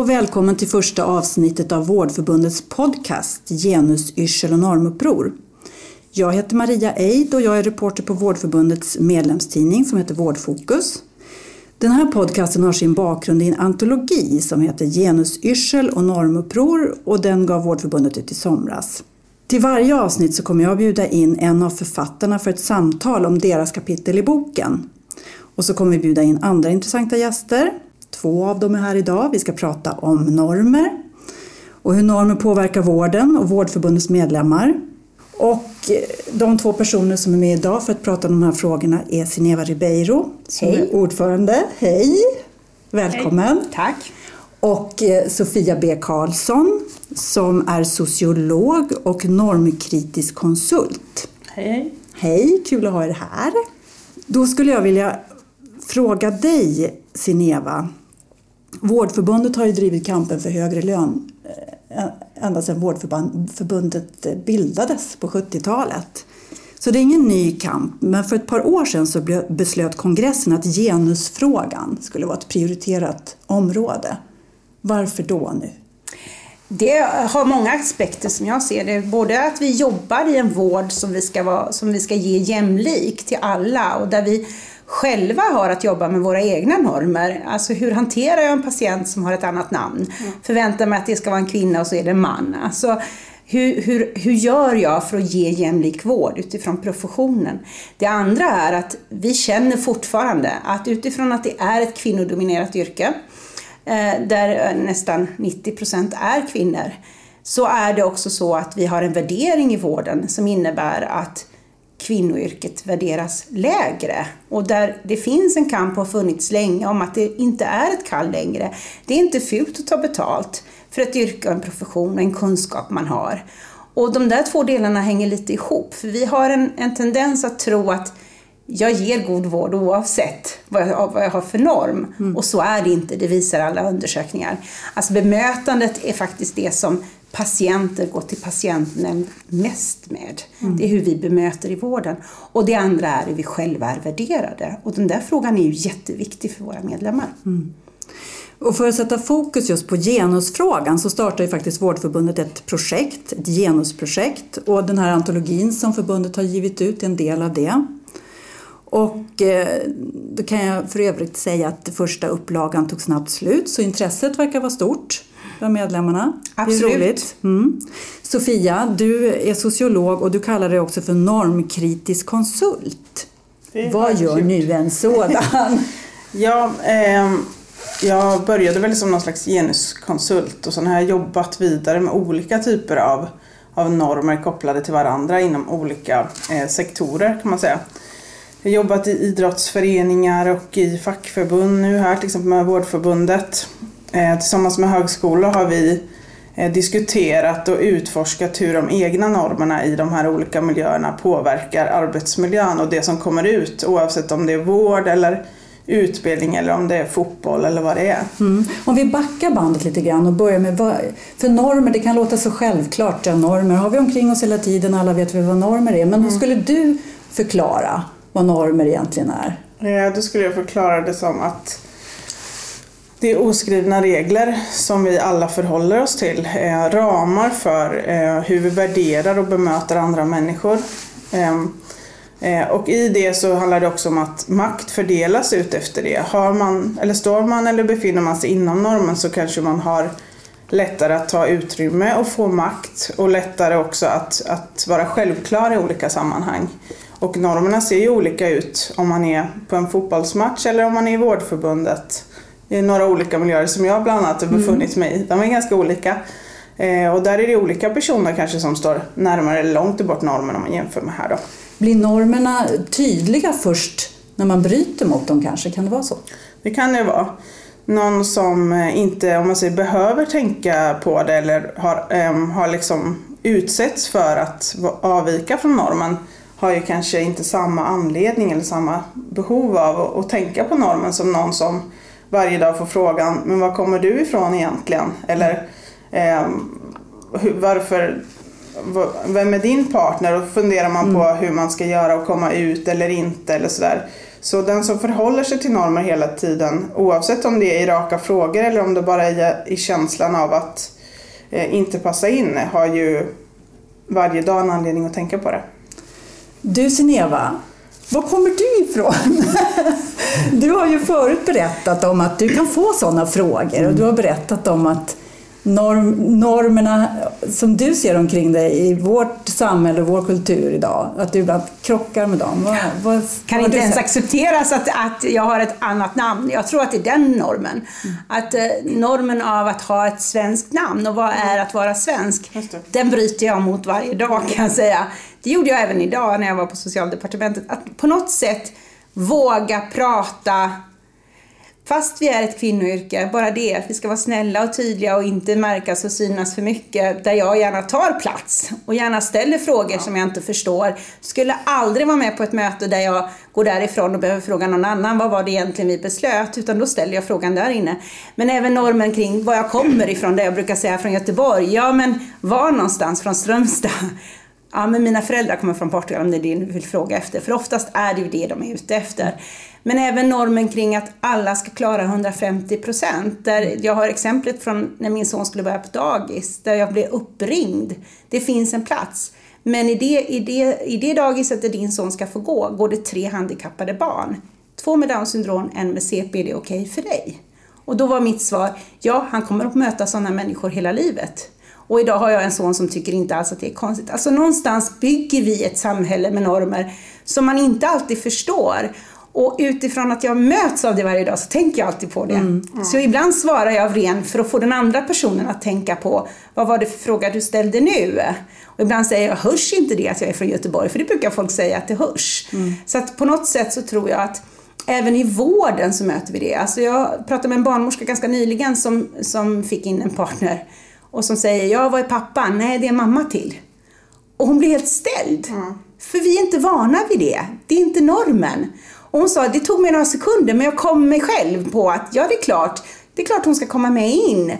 och välkommen till första avsnittet av Vårdförbundets podcast Genus, yrsel och normuppror. Jag heter Maria Eid och jag är reporter på Vårdförbundets medlemstidning som heter Vårdfokus. Den här podcasten har sin bakgrund i en antologi som heter Genusyrsel och normuppror och den gav Vårdförbundet ut i somras. Till varje avsnitt så kommer jag bjuda in en av författarna för ett samtal om deras kapitel i boken. Och så kommer vi bjuda in andra intressanta gäster. Två av dem är här idag. Vi ska prata om normer och hur normer påverkar vården och Vårdförbundets medlemmar. Och de två personer som är med idag för att prata om de här frågorna är Sineva Ribeiro som Hej. är ordförande. Hej! Välkommen! Hej. Tack. Och eh, Sofia B Karlsson som är sociolog och normkritisk konsult. Hej, hej. Hej, kul att ha er här. Då skulle jag vilja fråga dig, Sineva. Vårdförbundet har ju drivit kampen för högre lön eh, ända sedan Vårdförbundet eh, bildades på 70-talet. Så det är ingen ny kamp, men för ett par år sedan så beslöt kongressen att genusfrågan skulle vara ett prioriterat område. Varför då nu? Det har många aspekter som jag ser det. Både att vi jobbar i en vård som vi ska, vara, som vi ska ge jämlik till alla och där vi själva har att jobba med våra egna normer. Alltså hur hanterar jag en patient som har ett annat namn? Mm. Förväntar mig att det ska vara en kvinna och så är det en man. Alltså, hur, hur, hur gör jag för att ge jämlik vård utifrån professionen? Det andra är att vi känner fortfarande att utifrån att det är ett kvinnodominerat yrke eh, där nästan 90 procent är kvinnor så är det också så att vi har en värdering i vården som innebär att kvinnoyrket värderas lägre och där det finns en kamp och har funnits länge om att det inte är ett kall längre. Det är inte fult att ta betalt för ett yrke och en profession och en kunskap man har. Och de där två delarna hänger lite ihop, för vi har en, en tendens att tro att jag ger god vård oavsett vad jag, vad jag har för norm. Mm. Och så är det inte, det visar alla undersökningar. Alltså bemötandet är faktiskt det som patienter går till patientnämnd mest med. Mm. Det är hur vi bemöter i vården. Och det andra är hur vi själva är värderade. Och den där frågan är ju jätteviktig för våra medlemmar. Mm. Och för att sätta fokus just på genusfrågan så startar ju faktiskt Vårdförbundet ett projekt, ett genusprojekt. Och den här antologin som förbundet har givit ut är en del av det. Och eh, då kan jag för övrigt säga att första upplagan tog snabbt slut så intresset verkar vara stort bland medlemmarna. Absolut. Det är roligt. Mm. Sofia, du är sociolog och du kallar dig också för normkritisk konsult. Vad gör nu en sådan? ja, eh, jag började väl som någon slags genuskonsult och sen har jag jobbat vidare med olika typer av, av normer kopplade till varandra inom olika eh, sektorer kan man säga. Jag har jobbat i idrottsföreningar och i fackförbund nu här, till exempel med Vårdförbundet. Eh, tillsammans med högskolor har vi eh, diskuterat och utforskat hur de egna normerna i de här olika miljöerna påverkar arbetsmiljön och det som kommer ut oavsett om det är vård eller utbildning eller om det är fotboll eller vad det är. Mm. Om vi backar bandet lite grann och börjar med för normer, det kan låta så självklart, ja, normer har vi omkring oss hela tiden, alla vet vi vad normer är, men mm. hur skulle du förklara vad normer egentligen är? Ja, då skulle jag förklara det som att det är oskrivna regler som vi alla förhåller oss till. Eh, ramar för eh, hur vi värderar och bemöter andra människor. Eh, eh, och i det så handlar det också om att makt fördelas ut efter det. Har man, eller står man eller befinner man sig inom normen så kanske man har lättare att ta utrymme och få makt och lättare också att, att vara självklar i olika sammanhang. Och normerna ser ju olika ut om man är på en fotbollsmatch eller om man är i Vårdförbundet i några olika miljöer som jag bland annat har mm. befunnit mig i. De är ganska olika. Eh, och där är det olika personer kanske som står närmare eller långt bort normen om man jämför med här då. Blir normerna tydliga först när man bryter mot dem kanske? Kan det vara så? Det kan det vara. Någon som eh, inte om man säger, behöver tänka på det eller har, ähm, har liksom utsätts för att avvika från normen har ju kanske inte samma anledning eller samma behov av att, att tänka på normen som någon som varje dag får frågan, men var kommer du ifrån egentligen? Eller eh, varför, vem är din partner? Och funderar man mm. på hur man ska göra och komma ut eller inte eller sådär. Så den som förhåller sig till normer hela tiden, oavsett om det är i raka frågor eller om det bara är i känslan av att eh, inte passa in, har ju varje dag en anledning att tänka på det. Du Sineva, var kommer du ifrån? Du har ju förut berättat om att du kan få sådana frågor och du har berättat om att norm, normerna som du ser omkring dig i vårt samhälle och vår kultur idag, att du ibland krockar med dem. Vad, vad, kan inte ens accepteras att, att jag har ett annat namn. Jag tror att det är den normen. Mm. Att eh, normen av att ha ett svenskt namn och vad är att vara svensk, den bryter jag mot varje dag kan jag säga. Det gjorde jag även idag när jag var på socialdepartementet. Att på något sätt våga prata Fast vi är ett kvinnoyrke, bara det, vi ska vara snälla och tydliga och inte märkas och synas för mycket, där jag gärna tar plats och gärna ställer frågor som jag inte förstår. Skulle aldrig vara med på ett möte där jag går därifrån och behöver fråga någon annan, vad var det egentligen vi beslöt? Utan då ställer jag frågan där inne. Men även normen kring var jag kommer ifrån, där jag brukar säga från Göteborg. Ja, men var någonstans från Strömstad? Ja, men mina föräldrar kommer från Portugal om det är det du vill fråga efter. För oftast är det ju det de är ute efter. Men även normen kring att alla ska klara 150 procent. Jag har exemplet från när min son skulle börja på dagis, där jag blev uppringd. Det finns en plats. Men i det, i, det, i det dagiset där din son ska få gå, går det tre handikappade barn. Två med Downs syndrom, en med CP, är det okej för dig? Och då var mitt svar, ja, han kommer att möta sådana människor hela livet. Och idag har jag en son som tycker inte alls att det är konstigt. Alltså någonstans bygger vi ett samhälle med normer som man inte alltid förstår. Och utifrån att jag möts av det varje dag så tänker jag alltid på det. Så ibland svarar jag av ren för att få den andra personen att tänka på vad var det för fråga du ställde nu? Och ibland säger jag, hörs inte det att jag är från Göteborg? För det brukar folk säga att det hörs. Så att på något sätt så tror jag att Även i vården så möter vi det. Alltså jag pratade med en barnmorska ganska nyligen som, som fick in en partner och som säger, ja vad är pappan? Nej, det är mamma till. Och hon blir helt ställd. För vi är inte vana vid det. Det är inte normen. Och hon sa, det tog mig några sekunder men jag kom mig själv på att ja, det är klart, det är klart hon ska komma med in.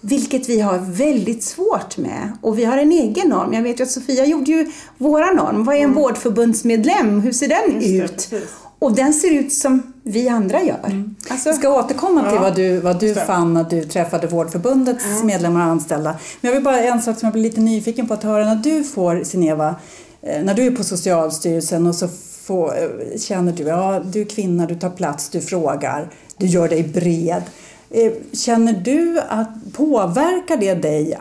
Vilket vi har väldigt svårt med. Och vi har en egen norm. Jag vet ju att Sofia gjorde ju våra norm. Vad är en vårdförbundsmedlem? Hur ser den Just det, ut? precis. Och den ser ut som vi andra gör. Alltså, Vi ska återkomma till Ja, vad du, vad du fann när du träffade Vårdförbundets medlemmar och anställda. Men jag vill bara en sak som jag blir lite nyfiken på att höra när du får, Sineva, eh, när du är på Socialstyrelsen och så får, eh, känner du, ja du är kvinna, du tar plats, du frågar, du gör dig bred. Eh, Känner du att påverkar det dig,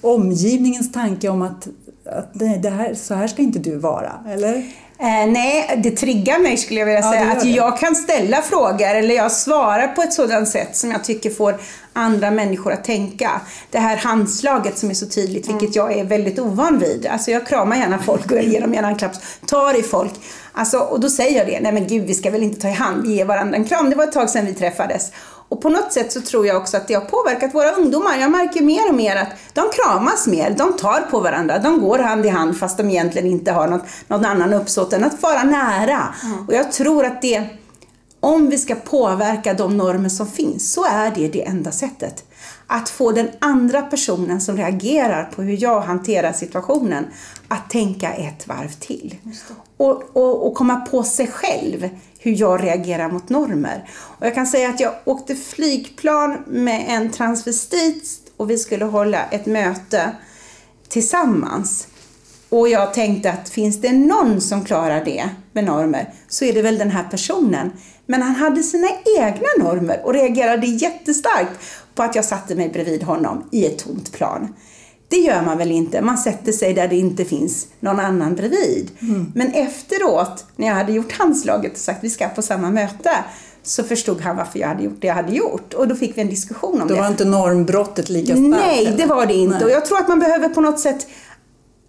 omgivningens tanke om att, att nej, det här, så här ska inte du vara, eller? Eh, nej, det triggar mig skulle jag vilja Ja, säga. Att det. jag kan ställa frågor eller jag svarar på ett sådant sätt som jag tycker får andra människor att tänka. Det här handslaget som är så tydligt, vilket jag är väldigt ovan vid. Alltså jag kramar gärna folk och jag ger dem gärna en klapp. Tar i folk. Alltså, och då säger jag det, nej men gud vi ska väl inte ta i hand, vi ger varandra en kram. Det var ett tag sedan vi träffades. Och på något sätt så tror jag också att det har påverkat våra ungdomar. Jag märker mer och mer att de kramas mer, de tar på varandra, de går hand i hand fast de egentligen inte har något, någon annan uppsåt än att vara nära. Och jag tror att det, om vi ska påverka de normer som finns, så är det det enda sättet. Att få den andra personen som reagerar på hur jag hanterar situationen att tänka ett varv till. Och, och, och komma på sig själv hur jag reagerar mot normer. Och jag kan säga att jag åkte flygplan med en transvestit och vi skulle hålla ett möte tillsammans. Och jag tänkte att finns det någon som klarar det med normer så är det väl den här personen. Men han hade sina egna normer och reagerade jättestarkt på att jag satte mig bredvid honom i ett tomt plan. Det gör man väl inte? Man sätter sig där det inte finns någon annan bredvid. Men efteråt, när jag hade gjort handslaget och sagt vi ska på samma möte, så förstod han varför jag hade gjort det jag hade gjort. Och då fick vi en diskussion om Då det. var inte normbrottet lika starkt? Nej, eller? det var det inte. Nej. Och jag tror att man behöver på något sätt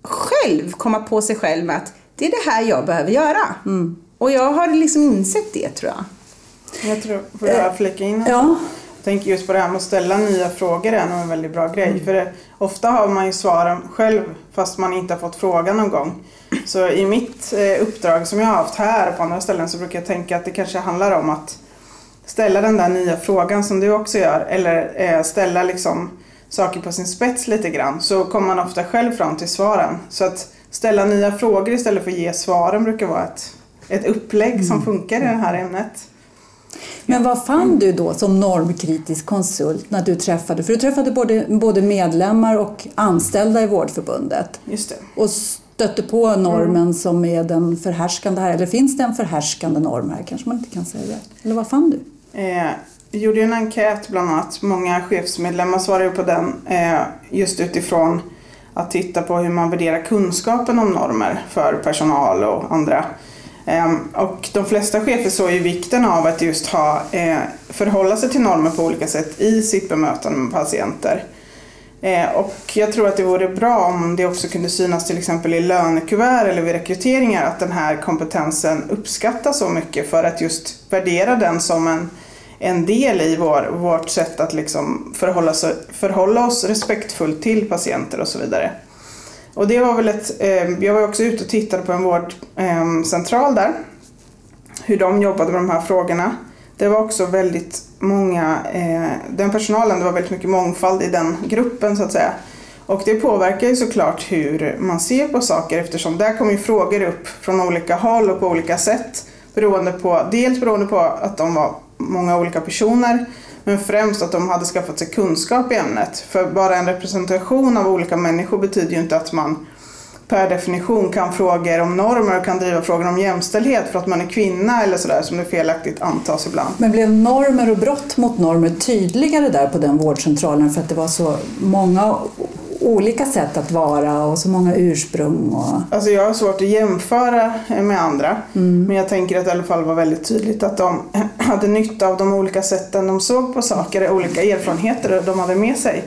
själv komma på sig själv med att det är det här jag behöver göra. Mm. Och jag har liksom insett det tror jag. Jag tror, får jag flika in? Ja, Jag tänker just på det här med att ställa nya frågor är nog en väldigt bra grej. För det, ofta har man ju svaren själv fast man inte har fått frågan någon gång. Så i mitt eh, uppdrag som jag har haft här och på andra ställen så brukar jag tänka att det kanske handlar om att ställa den där nya frågan som du också gör. Eller eh, ställa liksom saker på sin spets lite grann. Så kommer man ofta själv fram till svaren. Så att ställa nya frågor istället för att ge svaren brukar vara ett ett upplägg som funkar i det här ämnet. Men vad fann du då som normkritisk konsult när du träffade, för du träffade både, både medlemmar och anställda i Vårdförbundet Just det. och stötte på normen som är den förhärskande här, eller finns det en förhärskande norm här kanske man inte kan säga. Eller vad fann du? Eh, vi gjorde en enkät bland annat, många chefsmedlemmar svarade på den eh, just utifrån att titta på hur man värderar kunskapen om normer för personal och andra. Ehm, och de flesta chefer såg ju vikten av att just ha, eh, förhålla sig till normer på olika sätt i sitt bemötande med patienter. Ehm, och jag tror att det vore bra om det också kunde synas till exempel i lönekuvert eller vid rekryteringar att den här kompetensen uppskattas så mycket för att just värdera den som en, en del i vår, vårt sätt att liksom förhålla, sig, förhålla oss respektfullt till patienter och så vidare. Och det var väl ett, eh, jag var också ute och tittade på en vårdcentral eh, där, hur de jobbade med de här frågorna. Det var också väldigt många, eh, den personalen, det var väldigt mycket mångfald i den gruppen så att säga. Och det påverkar ju såklart hur man ser på saker eftersom där kommer ju frågor upp från olika håll och på olika sätt. Beroende på, dels beroende på att de var många olika personer men främst att de hade skaffat sig kunskap i ämnet. För bara en representation av olika människor betyder ju inte att man per definition kan frågor om normer och kan driva frågor om jämställdhet för att man är kvinna eller sådär som det felaktigt antas ibland. Men blev normer och brott mot normer tydligare där på den vårdcentralen för att det var så många olika sätt att vara och så många ursprung? Och... Alltså jag har svårt att jämföra med andra mm. men jag tänker att det i alla fall var väldigt tydligt att de hade nytta av de olika sätten de såg på saker, olika erfarenheter de hade med sig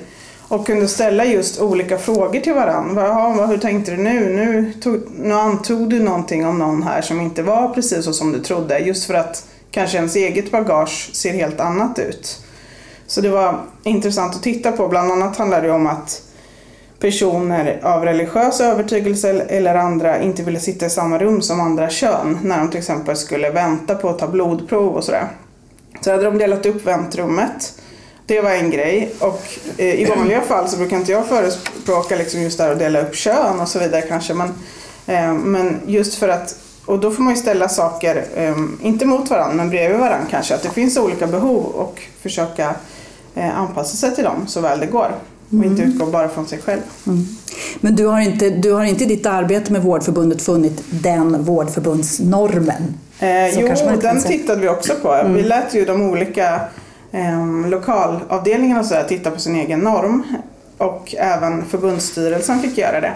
och kunde ställa just olika frågor till varandra. Hur tänkte du nu? Nu, tog, nu antog du någonting om någon här som inte var precis så som du trodde. Just för att kanske ens eget bagage ser helt annat ut. Så det var intressant att titta på. Bland annat handlar det om att personer av religiös övertygelse eller andra inte ville sitta i samma rum som andra kön när de till exempel skulle vänta på att ta blodprov och sådär. Så hade de delat upp väntrummet det var en grej. Och eh, i vanliga fall så brukar inte jag förespråka liksom just här att dela upp kön och så vidare kanske. Men, eh, men just för att, och då får man ju ställa saker, eh, inte mot varandra men bredvid varandra kanske. Att det finns olika behov och försöka eh, anpassa sig till dem så väl det går. Och mm. inte utgå bara från sig själv. Mm. Men du har, inte, du har inte i ditt arbete med Vårdförbundet funnit den vårdförbundsnormen? Eh, jo, den tittade vi också på. Mm. Vi lät ju de olika eh, lokalavdelningarna så titta på sin egen norm och även förbundsstyrelsen fick göra det.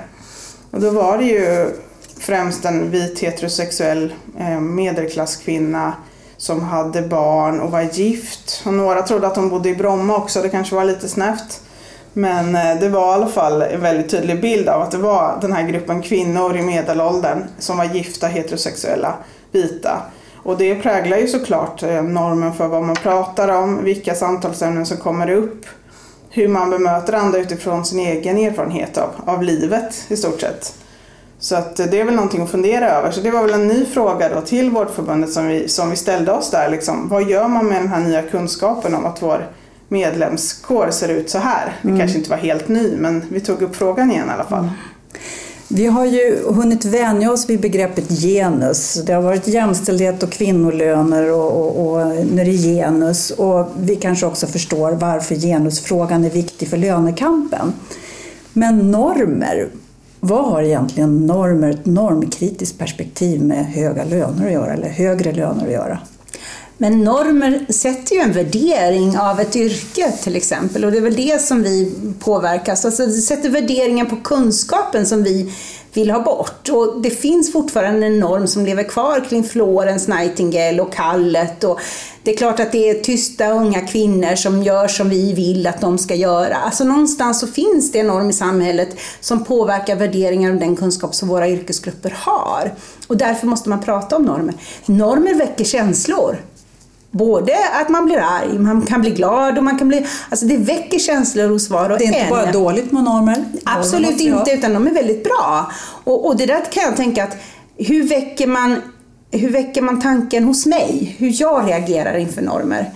Och då var det ju främst en vit heterosexuell eh, medelklasskvinna som hade barn och var gift. Och några trodde att hon bodde i Bromma också, det kanske var lite snävt. Men eh, det var i alla fall en väldigt tydlig bild av att det var den här gruppen kvinnor i medelåldern som var gifta heterosexuella vita och det präglar ju såklart eh, normen för vad man pratar om, vilka samtalsämnen som kommer upp, hur man bemöter andra utifrån sin egen erfarenhet av, av livet i stort sett. Så att eh, det är väl någonting att fundera över. Så det var väl en ny fråga då till Vårdförbundet som vi, som vi ställde oss där. Liksom, vad gör man med den här nya kunskapen om att vår medlemskår ser ut så här? Det mm. kanske inte var helt ny men vi tog upp frågan igen i alla fall. Mm. Vi har ju hunnit vänja oss vid begreppet genus. Det har varit jämställdhet och kvinnolöner och, och, och det är genus. Och vi kanske också förstår varför genusfrågan är viktig för lönekampen. Men normer, vad har egentligen normer, ett normkritiskt perspektiv med höga löner att göra eller högre löner att göra? Men normer sätter ju en värdering av ett yrke till exempel och det är väl det som vi påverkas. Alltså det sätter värderingen på kunskapen som vi vill ha bort. Och det finns fortfarande en norm som lever kvar kring Florence Nightingale och kallet. Och det är klart att det är tysta unga kvinnor som gör som vi vill att de ska göra. Alltså någonstans så finns det en norm i samhället som påverkar värderingar och den kunskap som våra yrkesgrupper har. Och därför måste man prata om normer. Normer väcker känslor. Både att man blir arg, man kan bli glad och man kan bli... Alltså det väcker känslor hos var och en. Det är inte en. bara dåligt med normer? Absolut inte, utan de är väldigt bra. Och, och det där kan jag tänka att hur väcker man hur väcker man tanken hos mig? Hur jag reagerar inför normer?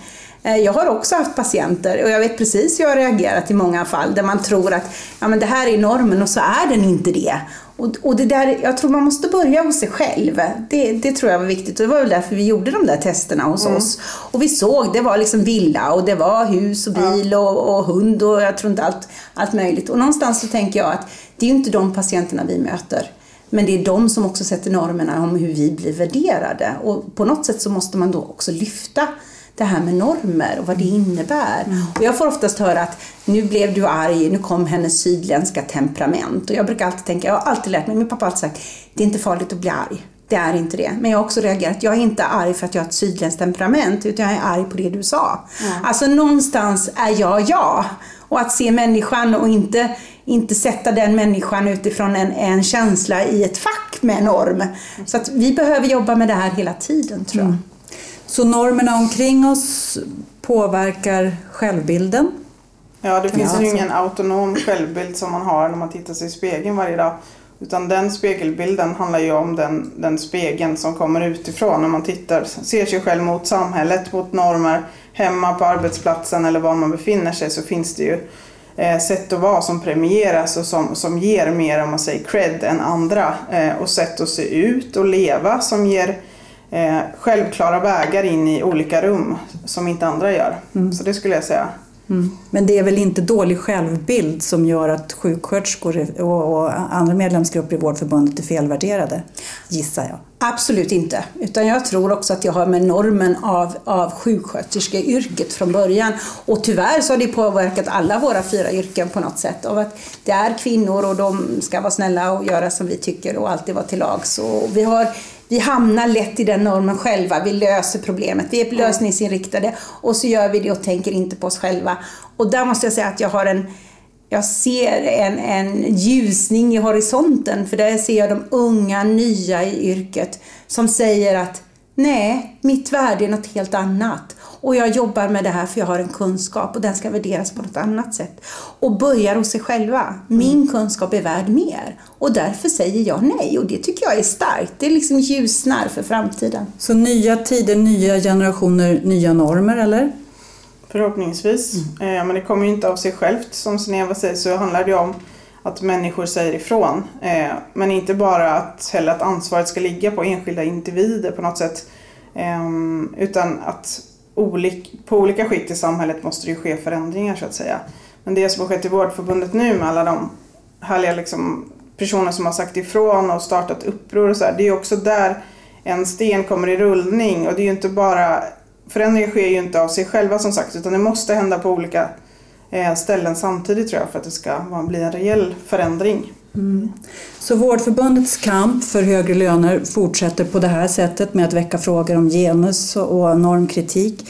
Eh, jag har också haft patienter och jag vet precis hur jag har reagerat i många fall där man tror att ja, men det här är normen och så är den inte det. Och, och det där, jag tror man måste börja hos sig själv. Det, det tror jag var viktigt och det var väl därför vi gjorde de där testerna hos mm. oss. Och vi såg, det var liksom villa och det var hus och bil ja. och, och, hund och jag tror inte allt, allt möjligt. Och någonstans så tänker jag att det är ju inte de patienterna vi möter. Men det är de som också sätter normerna om hur vi blir värderade. Och på något sätt så måste man då också lyfta det här med normer och vad det innebär. Mm. Och jag får oftast höra att nu blev du arg, nu kom hennes sydländska temperament. Och jag brukar alltid tänka, jag har alltid lärt mig, min pappa har alltid sagt, det är inte farligt att bli arg. Det är inte det. Men jag har också reagerat, jag är inte arg för att jag har ett sydländskt temperament, utan jag är arg på det du sa. Mm. Alltså någonstans är jag jag. Och att se människan och inte, inte sätta den människan utifrån en, en känsla i ett fack med norm. Så att vi behöver jobba med det här hela tiden tror jag. Mm. Så normerna omkring oss påverkar självbilden? Ja, det finns ja, ju ingen autonom självbild som man har när man tittar sig i spegeln varje dag. Utan den spegelbilden handlar ju om den, den spegeln som kommer utifrån när man tittar, ser sig själv mot samhället, mot normer. Hemma på arbetsplatsen eller var man befinner sig så finns det ju eh, sätt att vara som premieras och som, som ger mer, om man säger cred, än andra. Eh, och sätt att se ut och leva som ger eh, självklara vägar in i olika rum som inte andra gör. Mm. Så det skulle jag säga. Mm. Men det är väl inte dålig självbild som gör att sjuksköterskor och andra medlemsgrupper i Vårdförbundet är felvärderade, gissar jag? Absolut inte. Utan jag tror också att jag har med normen av, av sjuksköterskeyrket från början. Och tyvärr så har det påverkat alla våra fyra yrken på något sätt. Av att det är kvinnor och de ska vara snälla och göra som vi tycker och alltid vara till lags. vi har vi hamnar lätt i den normen själva. Vi löser problemet. Vi är lösningsinriktade och så gör vi det och tänker inte på oss själva. Och där måste jag säga att jag har en jag ser en, en ljusning i horisonten för där ser jag de unga, nya i yrket som säger att nej, mitt värde är något helt annat. Och jag jobbar med det här för jag har en kunskap och den ska värderas på något annat sätt. Och börjar hos sig själva. Min mm. kunskap är värd mer. Och därför säger jag nej och det tycker jag är starkt. Det är liksom ljusnar för framtiden. Så nya tider, nya generationer, nya normer eller? Förhoppningsvis. Mm. Eh, men det kommer ju inte av sig självt. Som Sneva säger så handlar det om att människor säger ifrån. Eh, men inte bara att, heller att ansvaret ska ligga på enskilda individer på något sätt. Eh, utan att olik, på olika skikt i samhället måste det ju ske förändringar så att säga. Men det som har skett i Vårdförbundet nu med alla de härliga liksom, personer som har sagt ifrån och startat uppror och så här, det är ju också där en sten kommer i rullning och det är ju inte bara förändringar sker ju inte av sig själva som sagt utan det måste hända på olika eh, ställen samtidigt tror jag för att det ska bli en reell förändring. Mm. Så Vårdförbundets kamp för högre löner fortsätter på det här sättet med att väcka frågor om genus och normkritik.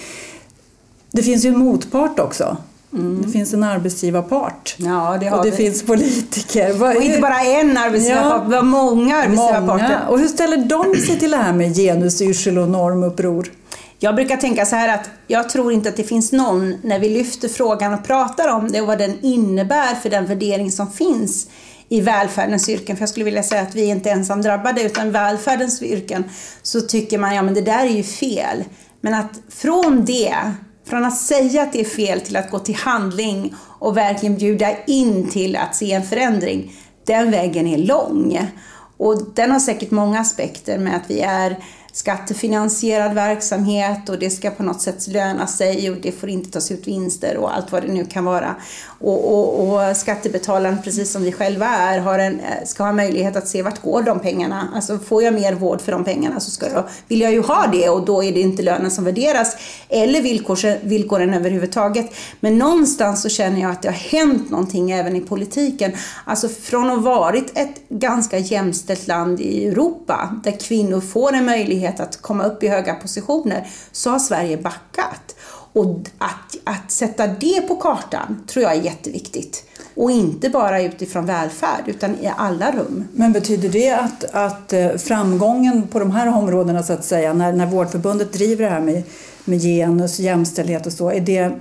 Det finns ju en motpart också. Mm. Det finns en arbetsgivarpart ja, det och det vi. finns politiker. Och inte bara en arbetsgivarpart, ja, vi har många arbetsgivarparter. Många. Och hur ställer de sig till det här med genusyrsel och normuppror? Jag brukar tänka så här att jag tror inte att det finns någon, när vi lyfter frågan och pratar om det och vad den innebär för den värdering som finns i välfärdens yrken, för jag skulle vilja säga att vi är inte ensam drabbade utan välfärdens yrken, så tycker man ja men det där är ju fel. Men att från det, från att säga att det är fel till att gå till handling och verkligen bjuda in till att se en förändring, den vägen är lång. Och den har säkert många aspekter med att vi är skattefinansierad verksamhet och det ska på något sätt löna sig och det får inte tas ut vinster och allt vad det nu kan vara. Och, och, och skattebetalaren, precis som vi själva är, har en, ska ha möjlighet att se vart går de pengarna. Alltså får jag mer vård för de pengarna så ska jag, vill jag ju ha det och då är det inte lönen som värderas eller villkor, villkoren överhuvudtaget. Men någonstans så känner jag att det har hänt någonting även i politiken. Alltså från att ha varit ett ganska jämställt land i Europa där kvinnor får en möjlighet att komma upp i höga positioner så har Sverige backat. Och att, att sätta det på kartan tror jag är jätteviktigt. Och inte bara utifrån välfärd, utan i alla rum. Men betyder det att, att eh, framgången på de här områdena, så att säga, när, när Vårdförbundet driver det här med, med genus, jämställdhet och så, är, det,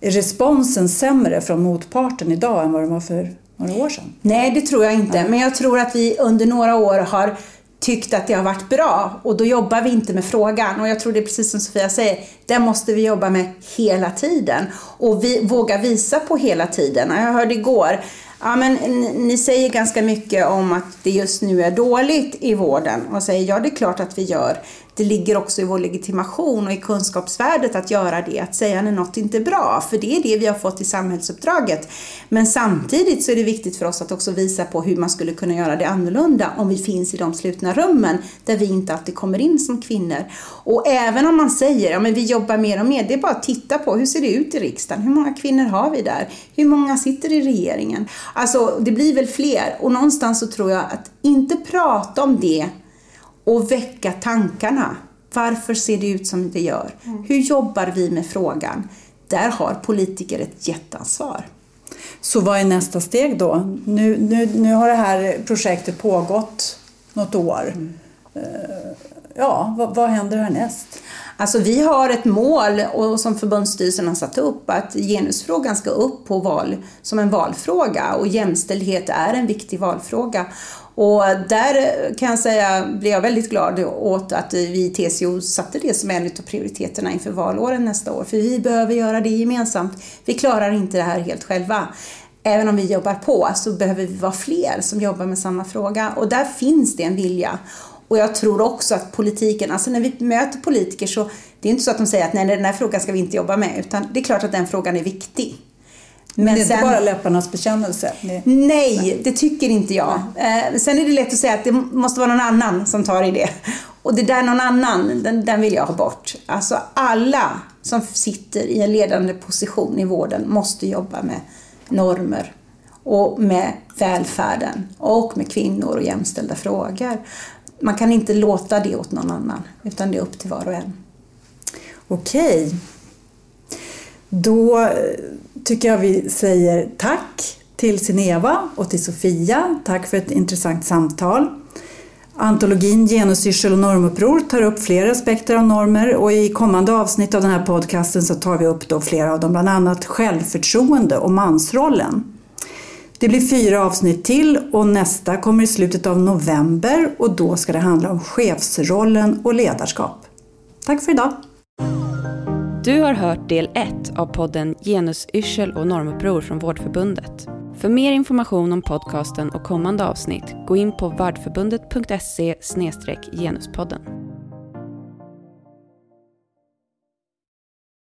är responsen sämre från motparten idag än vad den var för några år sedan? Nej, det tror jag inte. Men jag tror att vi under några år har tyckt att det har varit bra och då jobbar vi inte med frågan. Och jag tror det är precis som Sofia säger, den måste vi jobba med hela tiden och vi våga visa på hela tiden. Jag hörde igår Ja, men ni säger ganska mycket om att det just nu är dåligt i vården och säger ja, det är klart att vi gör det ligger också i vår legitimation och i kunskapsvärdet att göra det, att säga när något inte är bra, för det är det vi har fått i samhällsuppdraget. Men samtidigt så är det viktigt för oss att också visa på hur man skulle kunna göra det annorlunda om vi finns i de slutna rummen där vi inte alltid kommer in som kvinnor. Och även om man säger, ja men vi jobbar mer och mer, det är bara att titta på hur ser det ut i riksdagen? Hur många kvinnor har vi där? Hur många sitter i regeringen? Alltså, det blir väl fler och någonstans så tror jag att inte prata om det och väcka tankarna. Varför ser det ut som det gör? Mm. Hur jobbar vi med frågan? Där har politiker ett jätteansvar. Så vad är nästa steg då? Nu, nu, nu har det här projektet pågått något år. Mm. Eh, ja, vad, vad händer härnäst? Alltså vi har ett mål och som förbundsstyrelsen har satt upp att genusfrågan ska upp på val som en valfråga och jämställdhet är en viktig valfråga. Och där kan jag säga, blev jag väldigt glad åt att vi i TCO satte det som en av prioriteterna inför valåren nästa år. För vi behöver göra det gemensamt. Vi klarar inte det här helt själva. Även om vi jobbar på så behöver vi vara fler som jobbar med samma fråga och där finns det en vilja. Och jag tror också att politiken, alltså när vi möter politiker så det är inte så att de säger att nej, den här frågan ska vi inte jobba med, utan det är klart att den frågan är viktig. Men, det är sen, inte bara läpparnas bekännelse? Nej, nej, det tycker inte jag. Eh, sen är det lätt att säga att det måste vara någon annan som tar i det. Och det där någon annan, den, den vill jag ha bort. Alltså alla som sitter i en ledande position i vården måste jobba med normer och med välfärden och med kvinnor och jämställda frågor. Man kan inte låta det åt någon annan, utan det är upp till var och en. Okej. Då eh, tycker jag vi säger tack till Sineva och till Sofia. Tack för ett intressant samtal. Antologin Genusyrsel och normuppror tar upp flera aspekter av normer och i kommande avsnitt av den här podcasten så tar vi upp då flera av dem, bland annat självförtroende och mansrollen. Det blir fyra avsnitt till och nästa kommer i slutet av november och då ska det handla om chefsrollen och ledarskap. Tack för idag! Du har hört del 1 av podden Genusyrsel och normuppror från Vårdförbundet. För mer information om podcasten och kommande avsnitt, gå in på vardförbundet.se genuspodden.